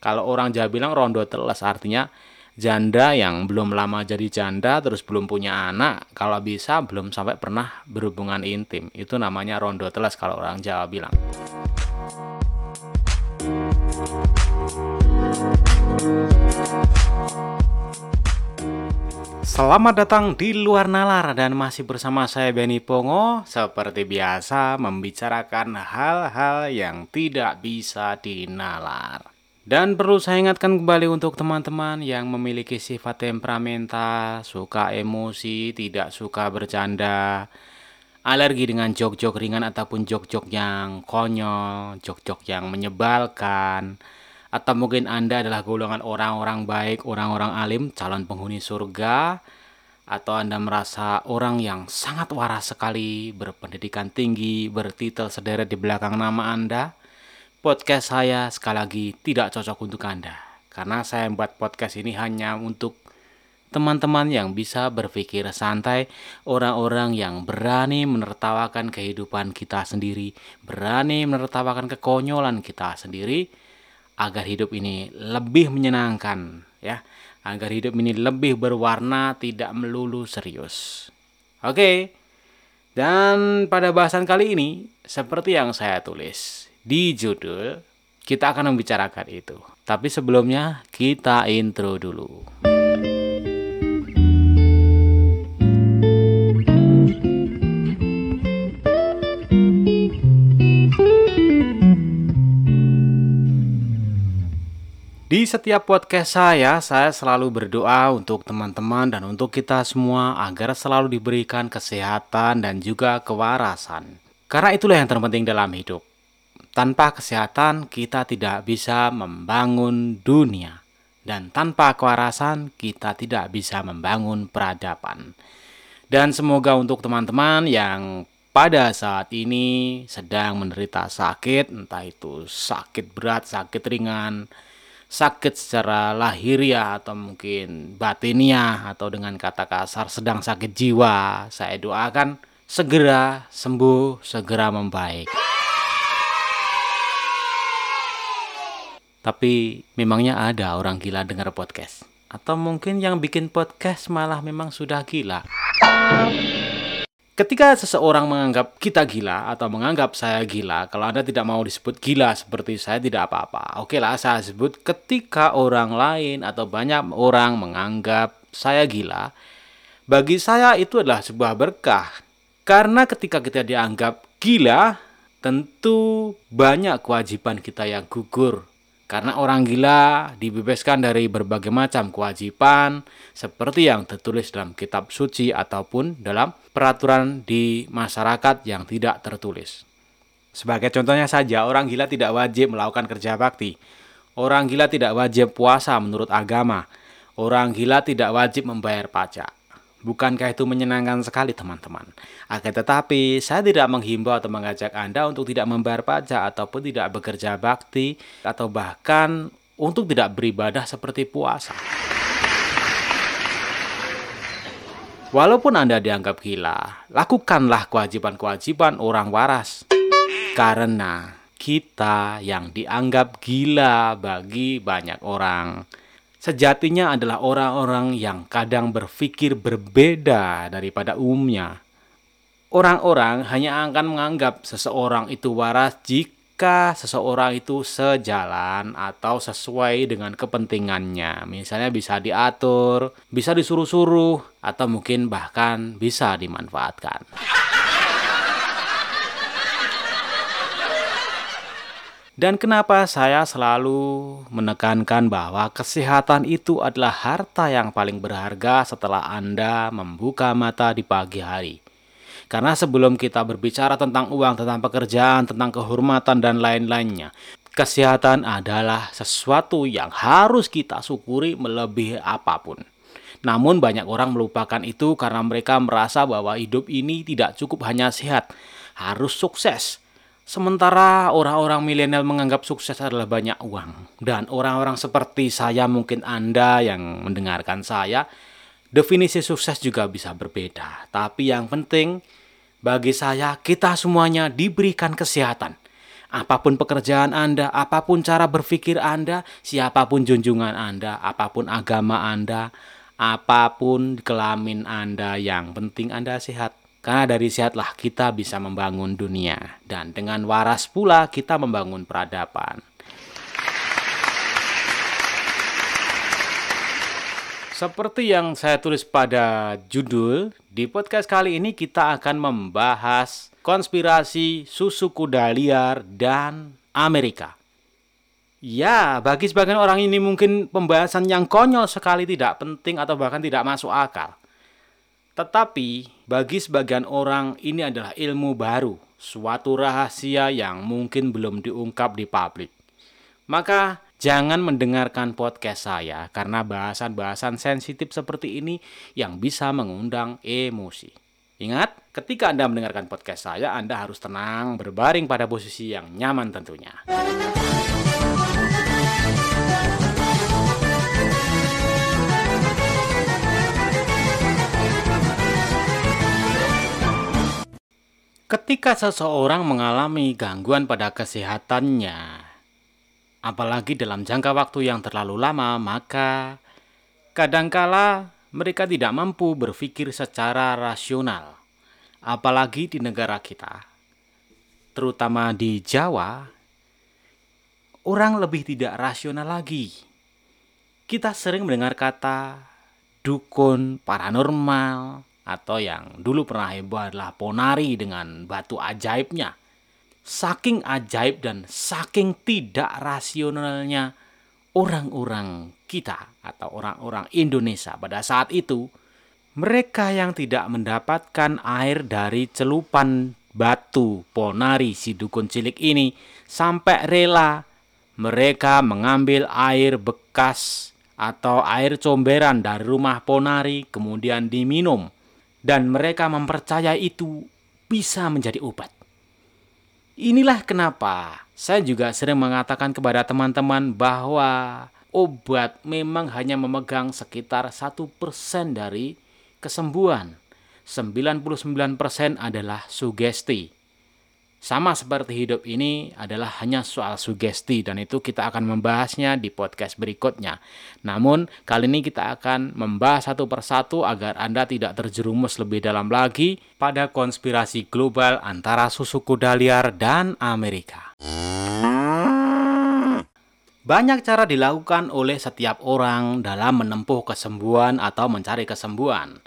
Kalau orang Jawa bilang rondo teles artinya janda yang belum lama jadi janda terus belum punya anak, kalau bisa belum sampai pernah berhubungan intim. Itu namanya rondo teles kalau orang Jawa bilang. Selamat datang di luar nalar dan masih bersama saya Benny Pongo seperti biasa membicarakan hal-hal yang tidak bisa dinalar. Dan perlu saya ingatkan kembali untuk teman-teman yang memiliki sifat temperamental, suka emosi, tidak suka bercanda, alergi dengan jok-jok ringan ataupun jok-jok yang konyol, jok-jok yang menyebalkan, atau mungkin Anda adalah golongan orang-orang baik, orang-orang alim, calon penghuni surga, atau Anda merasa orang yang sangat waras sekali, berpendidikan tinggi, bertitel sederet di belakang nama Anda, podcast saya sekali lagi tidak cocok untuk Anda. Karena saya membuat podcast ini hanya untuk teman-teman yang bisa berpikir santai, orang-orang yang berani menertawakan kehidupan kita sendiri, berani menertawakan kekonyolan kita sendiri, agar hidup ini lebih menyenangkan, ya, agar hidup ini lebih berwarna, tidak melulu serius. Oke, dan pada bahasan kali ini, seperti yang saya tulis, di judul kita akan membicarakan itu. Tapi sebelumnya kita intro dulu. Di setiap podcast saya, saya selalu berdoa untuk teman-teman dan untuk kita semua agar selalu diberikan kesehatan dan juga kewarasan. Karena itulah yang terpenting dalam hidup. Tanpa kesehatan, kita tidak bisa membangun dunia, dan tanpa kewarasan, kita tidak bisa membangun peradaban. Dan semoga untuk teman-teman yang pada saat ini sedang menderita sakit, entah itu sakit berat, sakit ringan, sakit secara lahiriah atau mungkin batiniah atau dengan kata kasar sedang sakit jiwa, saya doakan segera sembuh, segera membaik. Tapi memangnya ada orang gila dengar podcast? Atau mungkin yang bikin podcast malah memang sudah gila? Ketika seseorang menganggap kita gila atau menganggap saya gila, kalau Anda tidak mau disebut gila seperti saya tidak apa-apa. Oke lah, saya sebut ketika orang lain atau banyak orang menganggap saya gila, bagi saya itu adalah sebuah berkah. Karena ketika kita dianggap gila, tentu banyak kewajiban kita yang gugur karena orang gila dibebaskan dari berbagai macam kewajiban seperti yang tertulis dalam kitab suci ataupun dalam peraturan di masyarakat yang tidak tertulis. Sebagai contohnya saja, orang gila tidak wajib melakukan kerja bakti. Orang gila tidak wajib puasa menurut agama. Orang gila tidak wajib membayar pajak. Bukankah itu menyenangkan sekali teman-teman? Akan tetapi, saya tidak menghimbau atau mengajak Anda untuk tidak membayar pajak ataupun tidak bekerja bakti atau bahkan untuk tidak beribadah seperti puasa. Walaupun Anda dianggap gila, lakukanlah kewajiban-kewajiban orang waras. Karena kita yang dianggap gila bagi banyak orang sejatinya adalah orang-orang yang kadang berpikir berbeda daripada umumnya. Orang-orang hanya akan menganggap seseorang itu waras jika seseorang itu sejalan atau sesuai dengan kepentingannya. Misalnya bisa diatur, bisa disuruh-suruh, atau mungkin bahkan bisa dimanfaatkan. Dan kenapa saya selalu menekankan bahwa kesehatan itu adalah harta yang paling berharga setelah Anda membuka mata di pagi hari. Karena sebelum kita berbicara tentang uang, tentang pekerjaan, tentang kehormatan, dan lain-lainnya, kesehatan adalah sesuatu yang harus kita syukuri melebihi apa pun. Namun, banyak orang melupakan itu karena mereka merasa bahwa hidup ini tidak cukup hanya sehat, harus sukses Sementara orang-orang milenial menganggap sukses adalah banyak uang. Dan orang-orang seperti saya, mungkin Anda yang mendengarkan saya, definisi sukses juga bisa berbeda. Tapi yang penting bagi saya, kita semuanya diberikan kesehatan. Apa pun pekerjaan Anda, apa pun cara berpikir Anda, siapa pun junjungan Anda, apa pun agama Anda, apa pun kelamin Anda, yang penting Anda sehat. Karena dari sehatlah kita bisa membangun dunia, dan dengan waras pula kita membangun peradaban. Seperti yang saya tulis pada judul, di podcast kali ini kita akan membahas konspirasi susu kuda liar dan Amerika. Ya, bagi sebagian orang ini mungkin pembahasan yang konyol sekali tidak penting atau bahkan tidak masuk akal. Tetapi bagi sebagian orang ini adalah ilmu baru, suatu rahasia yang mungkin belum diungkap di publik. Maka Jangan mendengarkan podcast saya karena bahasan-bahasan sensitif seperti ini yang bisa mengundang emosi. Ingat, ketika Anda mendengarkan podcast saya, Anda harus tenang, berbaring pada posisi yang nyaman tentunya. Ketika seseorang mengalami gangguan pada kesehatannya, apalagi dalam jangka waktu yang terlalu lama, maka kadangkala mereka tidak mampu berpikir secara rasional. Apalagi di negara kita, terutama di Jawa, orang lebih tidak rasional lagi. Kita sering mendengar kata dukun paranormal atau yang dulu pernah heboh adalah ponari dengan batu ajaibnya. Saking ajaib dan saking tidak rasionalnya orang-orang kita atau orang-orang Indonesia pada saat itu, mereka yang tidak mendapatkan air dari celupan batu ponari si dukun cilik ini sampai rela mereka mengambil air bekas atau air comberan dari rumah ponari kemudian diminum dan mereka mempercayai itu bisa menjadi obat. Inilah kenapa saya juga sering mengatakan kepada teman-teman bahwa obat memang hanya memegang sekitar satu persen dari kesembuhan. 99% adalah sugesti. Sama seperti hidup ini adalah hanya soal sugesti dan itu kita akan membahasnya di podcast berikutnya. Namun kali ini kita akan membahas satu persatu agar Anda tidak terjerumus lebih dalam lagi pada konspirasi global antara susu kuda liar dan Amerika. Banyak cara dilakukan oleh setiap orang dalam menempuh kesembuhan atau mencari kesembuhan.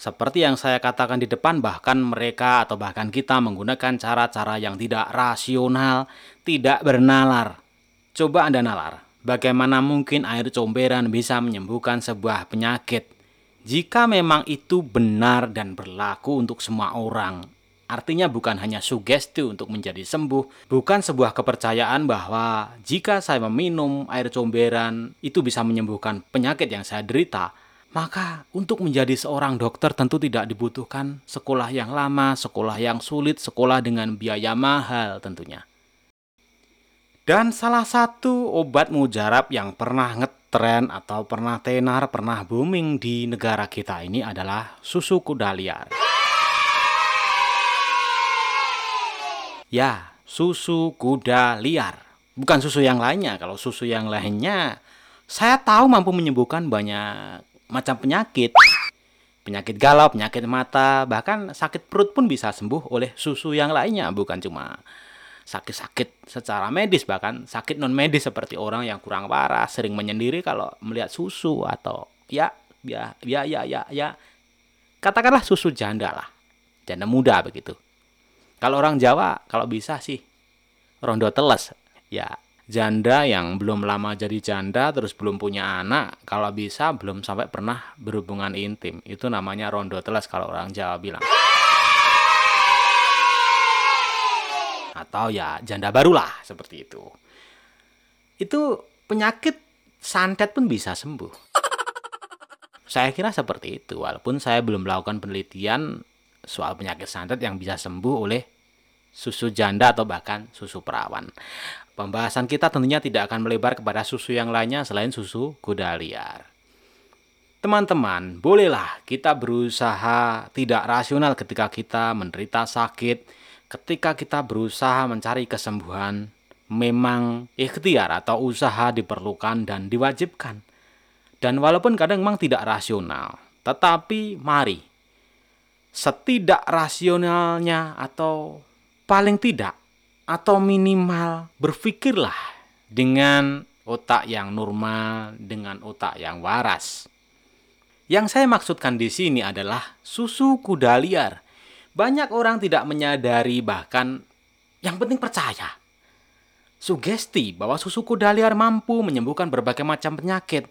Seperti yang saya katakan di depan, bahkan mereka atau bahkan kita menggunakan cara-cara yang tidak rasional, tidak bernalar. Coba Anda nalar, bagaimana mungkin air comberan bisa menyembuhkan sebuah penyakit? Jika memang itu benar dan berlaku untuk semua orang, artinya bukan hanya sugesti untuk menjadi sembuh, bukan sebuah kepercayaan bahwa jika saya meminum air comberan itu bisa menyembuhkan penyakit yang saya derita, maka untuk menjadi seorang dokter tentu tidak dibutuhkan sekolah yang lama, sekolah yang sulit, sekolah dengan biaya mahal tentunya. Dan salah satu obat mujarab yang pernah ngetren atau pernah tenar, pernah booming di negara kita ini adalah susu kuda liar. Ya, susu kuda liar. Bukan susu yang lainnya. Kalau susu yang lainnya, saya tahu mampu menyembuhkan banyak macam penyakit. Penyakit galau, penyakit mata, bahkan sakit perut pun bisa sembuh oleh susu yang lainnya, bukan cuma sakit-sakit secara medis, bahkan sakit non medis seperti orang yang kurang parah, sering menyendiri kalau melihat susu atau ya, ya, ya, ya, ya, ya. Katakanlah susu janda lah, janda muda begitu. Kalau orang Jawa, kalau bisa sih rondo teles, ya janda yang belum lama jadi janda terus belum punya anak kalau bisa belum sampai pernah berhubungan intim. Itu namanya rondo telas kalau orang Jawa bilang. Atau ya janda barulah seperti itu. Itu penyakit santet pun bisa sembuh. Saya kira seperti itu walaupun saya belum melakukan penelitian soal penyakit santet yang bisa sembuh oleh susu janda atau bahkan susu perawan. Pembahasan kita tentunya tidak akan melebar kepada susu yang lainnya selain susu kuda liar. Teman-teman, bolehlah kita berusaha tidak rasional ketika kita menderita sakit, ketika kita berusaha mencari kesembuhan, memang ikhtiar atau usaha diperlukan dan diwajibkan. Dan walaupun kadang memang tidak rasional, tetapi mari setidak rasionalnya atau paling tidak atau minimal berpikirlah dengan otak yang normal, dengan otak yang waras. Yang saya maksudkan di sini adalah susu kuda liar. Banyak orang tidak menyadari bahkan yang penting percaya. Sugesti bahwa susu kuda liar mampu menyembuhkan berbagai macam penyakit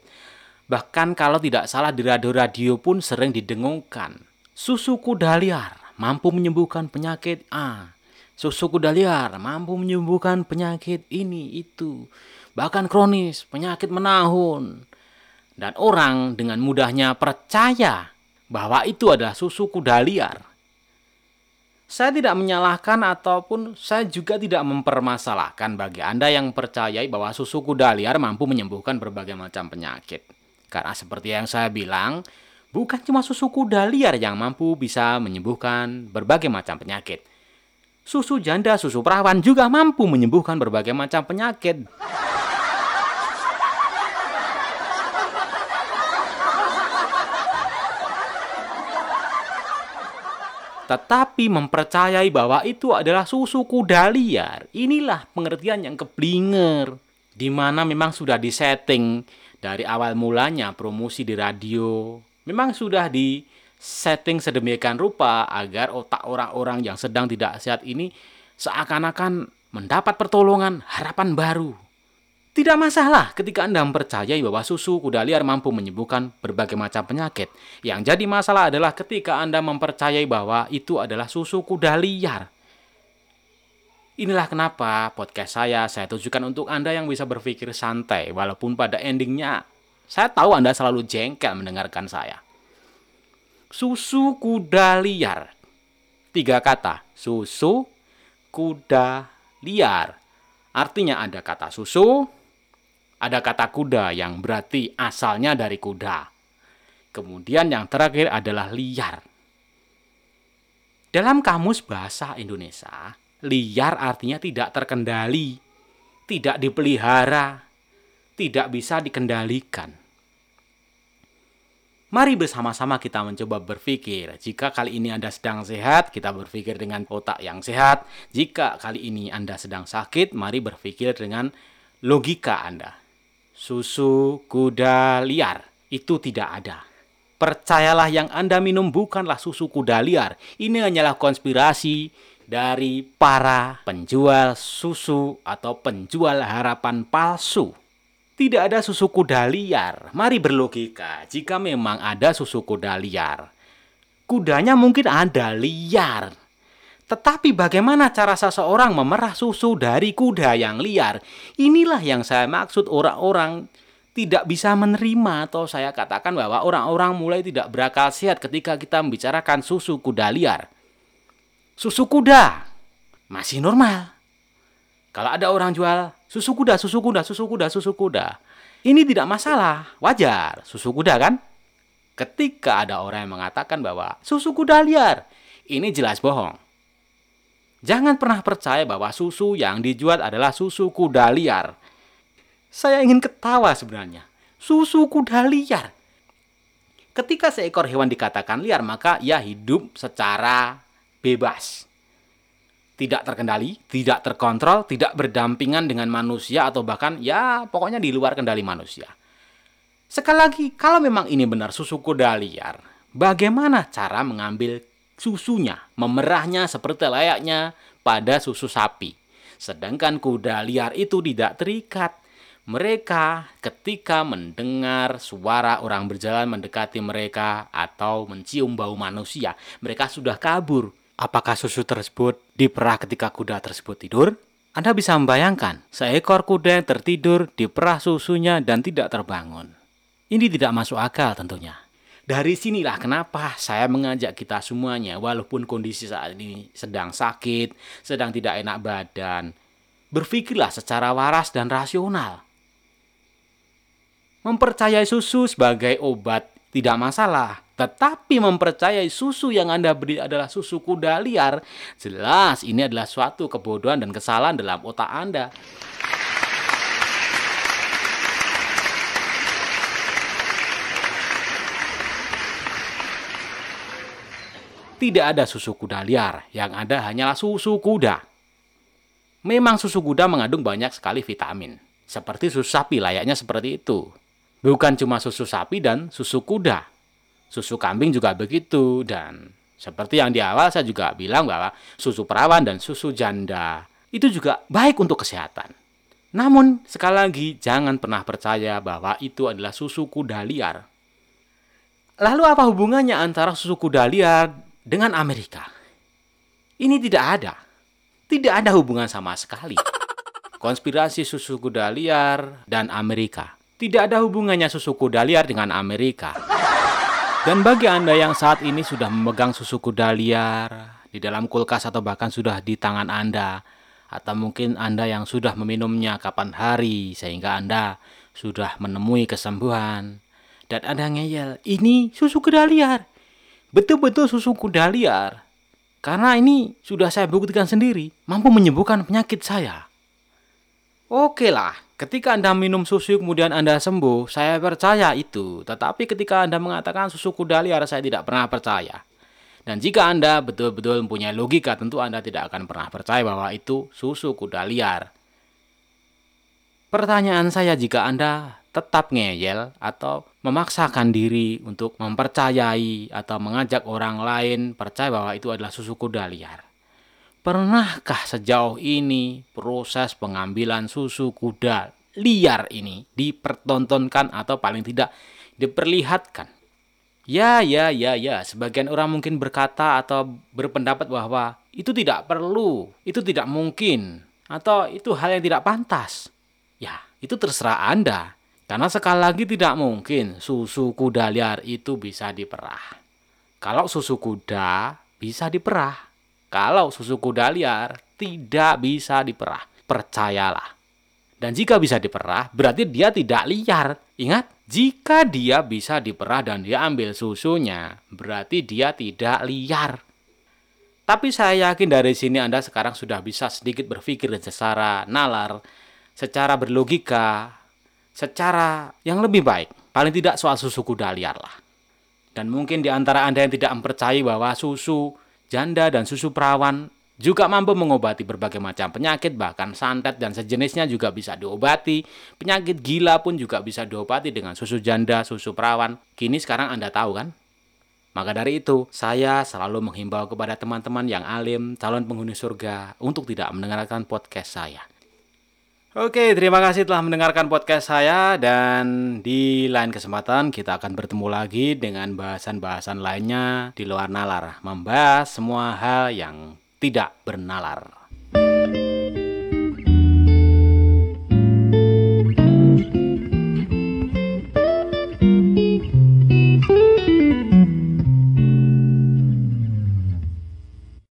Bahkan kalau tidak salah di radio-radio pun sering didengungkan. Susu kuda liar mampu menyembuhkan penyakit A. Susu kuda liar mampu menyembuhkan penyakit ini itu. Bahkan kronis, penyakit menahun. Dan orang dengan mudahnya percaya bahwa itu adalah susu kuda liar. Saya tidak menyalahkan ataupun saya juga tidak mempermasalahkan bagi Anda yang percayai bahwa susu kuda liar mampu menyembuhkan berbagai macam penyakit. Karena seperti yang saya bilang, bukan cuma susu kuda liar yang mampu bisa menyembuhkan berbagai macam penyakit. Susu janda, susu perawan juga mampu menyembuhkan berbagai macam penyakit. Tetapi mempercayai bahwa itu adalah susu kuda liar, inilah pengertian yang keblinger. Di mana memang sudah disetting dari awal mulanya promosi di radio memang sudah di setting sedemikian rupa agar otak orang-orang yang sedang tidak sehat ini seakan-akan mendapat pertolongan harapan baru. Tidak masalah ketika Anda mempercayai bahwa susu kuda liar mampu menyembuhkan berbagai macam penyakit. Yang jadi masalah adalah ketika Anda mempercayai bahwa itu adalah susu kuda liar. Inilah kenapa podcast saya saya tujukan untuk Anda yang bisa berpikir santai walaupun pada endingnya saya tahu Anda selalu jengkel mendengarkan saya. Susu kuda liar. Tiga kata, susu kuda liar. Artinya ada kata susu, ada kata kuda yang berarti asalnya dari kuda. Kemudian yang terakhir adalah liar. Dalam kamus bahasa Indonesia, Liar artinya tidak terkendali, tidak dipelihara, tidak bisa dikendalikan. Mari bersama-sama kita mencoba berpikir. Jika kali ini Anda sedang sehat, kita berpikir dengan otak yang sehat. Jika kali ini Anda sedang sakit, mari berpikir dengan logika Anda. Susu kuda liar itu tidak ada. Percayalah yang Anda minum bukanlah susu kuda liar. Ini hanyalah konspirasi dari para penjual susu atau penjual harapan palsu. Tidak ada susu kuda liar. Mari berlogika, jika memang ada susu kuda liar, kudanya mungkin ada liar. Tetapi bagaimana cara seseorang memerah susu dari kuda yang liar? Inilah yang saya maksud orang-orang tidak bisa menerima atau saya katakan bahwa orang-orang mulai tidak berakal sehat ketika kita membicarakan susu kuda liar susu kuda masih normal. Kalau ada orang jual susu kuda, susu kuda, susu kuda, susu kuda, ini tidak masalah, wajar, susu kuda kan? Ketika ada orang yang mengatakan bahwa susu kuda liar, ini jelas bohong. Jangan pernah percaya bahwa susu yang dijual adalah susu kuda liar. Saya ingin ketawa sebenarnya. Susu kuda liar. Ketika seekor hewan dikatakan liar, maka ia hidup secara bebas. Tidak terkendali, tidak terkontrol, tidak berdampingan dengan manusia atau bahkan ya pokoknya di luar kendali manusia. Sekali lagi, kalau memang ini benar susu kuda liar, bagaimana cara mengambil susunya, memerahnya seperti layaknya pada susu sapi. Sedangkan kuda liar itu tidak terikat. Mereka ketika mendengar suara orang berjalan mendekati mereka atau mencium bau manusia, mereka sudah kabur Apakah susu tersebut diperah ketika kuda tersebut tidur? Anda bisa membayangkan, seekor kuda yang tertidur diperah susunya dan tidak terbangun. Ini tidak masuk akal tentunya. Dari sinilah kenapa saya mengajak kita semuanya, walaupun kondisi saat ini sedang sakit, sedang tidak enak badan, berpikirlah secara waras dan rasional. Mempercayai susu sebagai obat tidak masalah, tetapi mempercayai susu yang Anda beri adalah susu kuda liar, jelas ini adalah suatu kebodohan dan kesalahan dalam otak Anda. Tidak ada susu kuda liar, yang ada hanyalah susu kuda. Memang susu kuda mengandung banyak sekali vitamin, seperti susu sapi layaknya seperti itu. Bukan cuma susu sapi dan susu kuda. Susu kambing juga begitu dan seperti yang di awal saya juga bilang bahwa susu perawan dan susu janda itu juga baik untuk kesehatan. Namun sekali lagi jangan pernah percaya bahwa itu adalah susu kuda liar. Lalu apa hubungannya antara susu kuda liar dengan Amerika? Ini tidak ada. Tidak ada hubungan sama sekali. Konspirasi susu kuda liar dan Amerika. Tidak ada hubungannya susu kuda liar dengan Amerika. Dan bagi Anda yang saat ini sudah memegang susu kuda liar di dalam kulkas atau bahkan sudah di tangan Anda, atau mungkin Anda yang sudah meminumnya kapan hari sehingga Anda sudah menemui kesembuhan, dan Anda ngeyel, ini susu kuda liar. Betul-betul susu kuda liar. Karena ini sudah saya buktikan sendiri, mampu menyembuhkan penyakit saya. Oke lah, ketika Anda minum susu kemudian Anda sembuh, saya percaya itu. Tetapi ketika Anda mengatakan susu kuda liar, saya tidak pernah percaya. Dan jika Anda betul-betul mempunyai logika, tentu Anda tidak akan pernah percaya bahwa itu susu kuda liar. Pertanyaan saya jika Anda tetap ngeyel atau memaksakan diri untuk mempercayai atau mengajak orang lain percaya bahwa itu adalah susu kuda liar. Pernahkah sejauh ini proses pengambilan susu kuda liar ini dipertontonkan atau paling tidak diperlihatkan? Ya, ya, ya, ya. Sebagian orang mungkin berkata atau berpendapat bahwa itu tidak perlu, itu tidak mungkin, atau itu hal yang tidak pantas. Ya, itu terserah Anda. Karena sekali lagi tidak mungkin susu kuda liar itu bisa diperah. Kalau susu kuda bisa diperah, kalau susu kuda liar tidak bisa diperah, percayalah. Dan jika bisa diperah, berarti dia tidak liar. Ingat, jika dia bisa diperah dan dia ambil susunya, berarti dia tidak liar. Tapi saya yakin dari sini Anda sekarang sudah bisa sedikit berpikir secara nalar, secara berlogika, secara yang lebih baik. Paling tidak soal susu kuda liar lah. Dan mungkin di antara Anda yang tidak mempercayai bahwa susu janda dan susu perawan juga mampu mengobati berbagai macam penyakit, bahkan santet dan sejenisnya juga bisa diobati. Penyakit gila pun juga bisa diobati dengan susu janda, susu perawan. Kini sekarang Anda tahu kan? Maka dari itu, saya selalu menghimbau kepada teman-teman yang alim, calon penghuni surga, untuk tidak mendengarkan podcast saya. Oke, terima kasih telah mendengarkan podcast saya dan di lain kesempatan kita akan bertemu lagi dengan bahasan-bahasan lainnya di luar nalar, membahas semua hal yang tidak bernalar.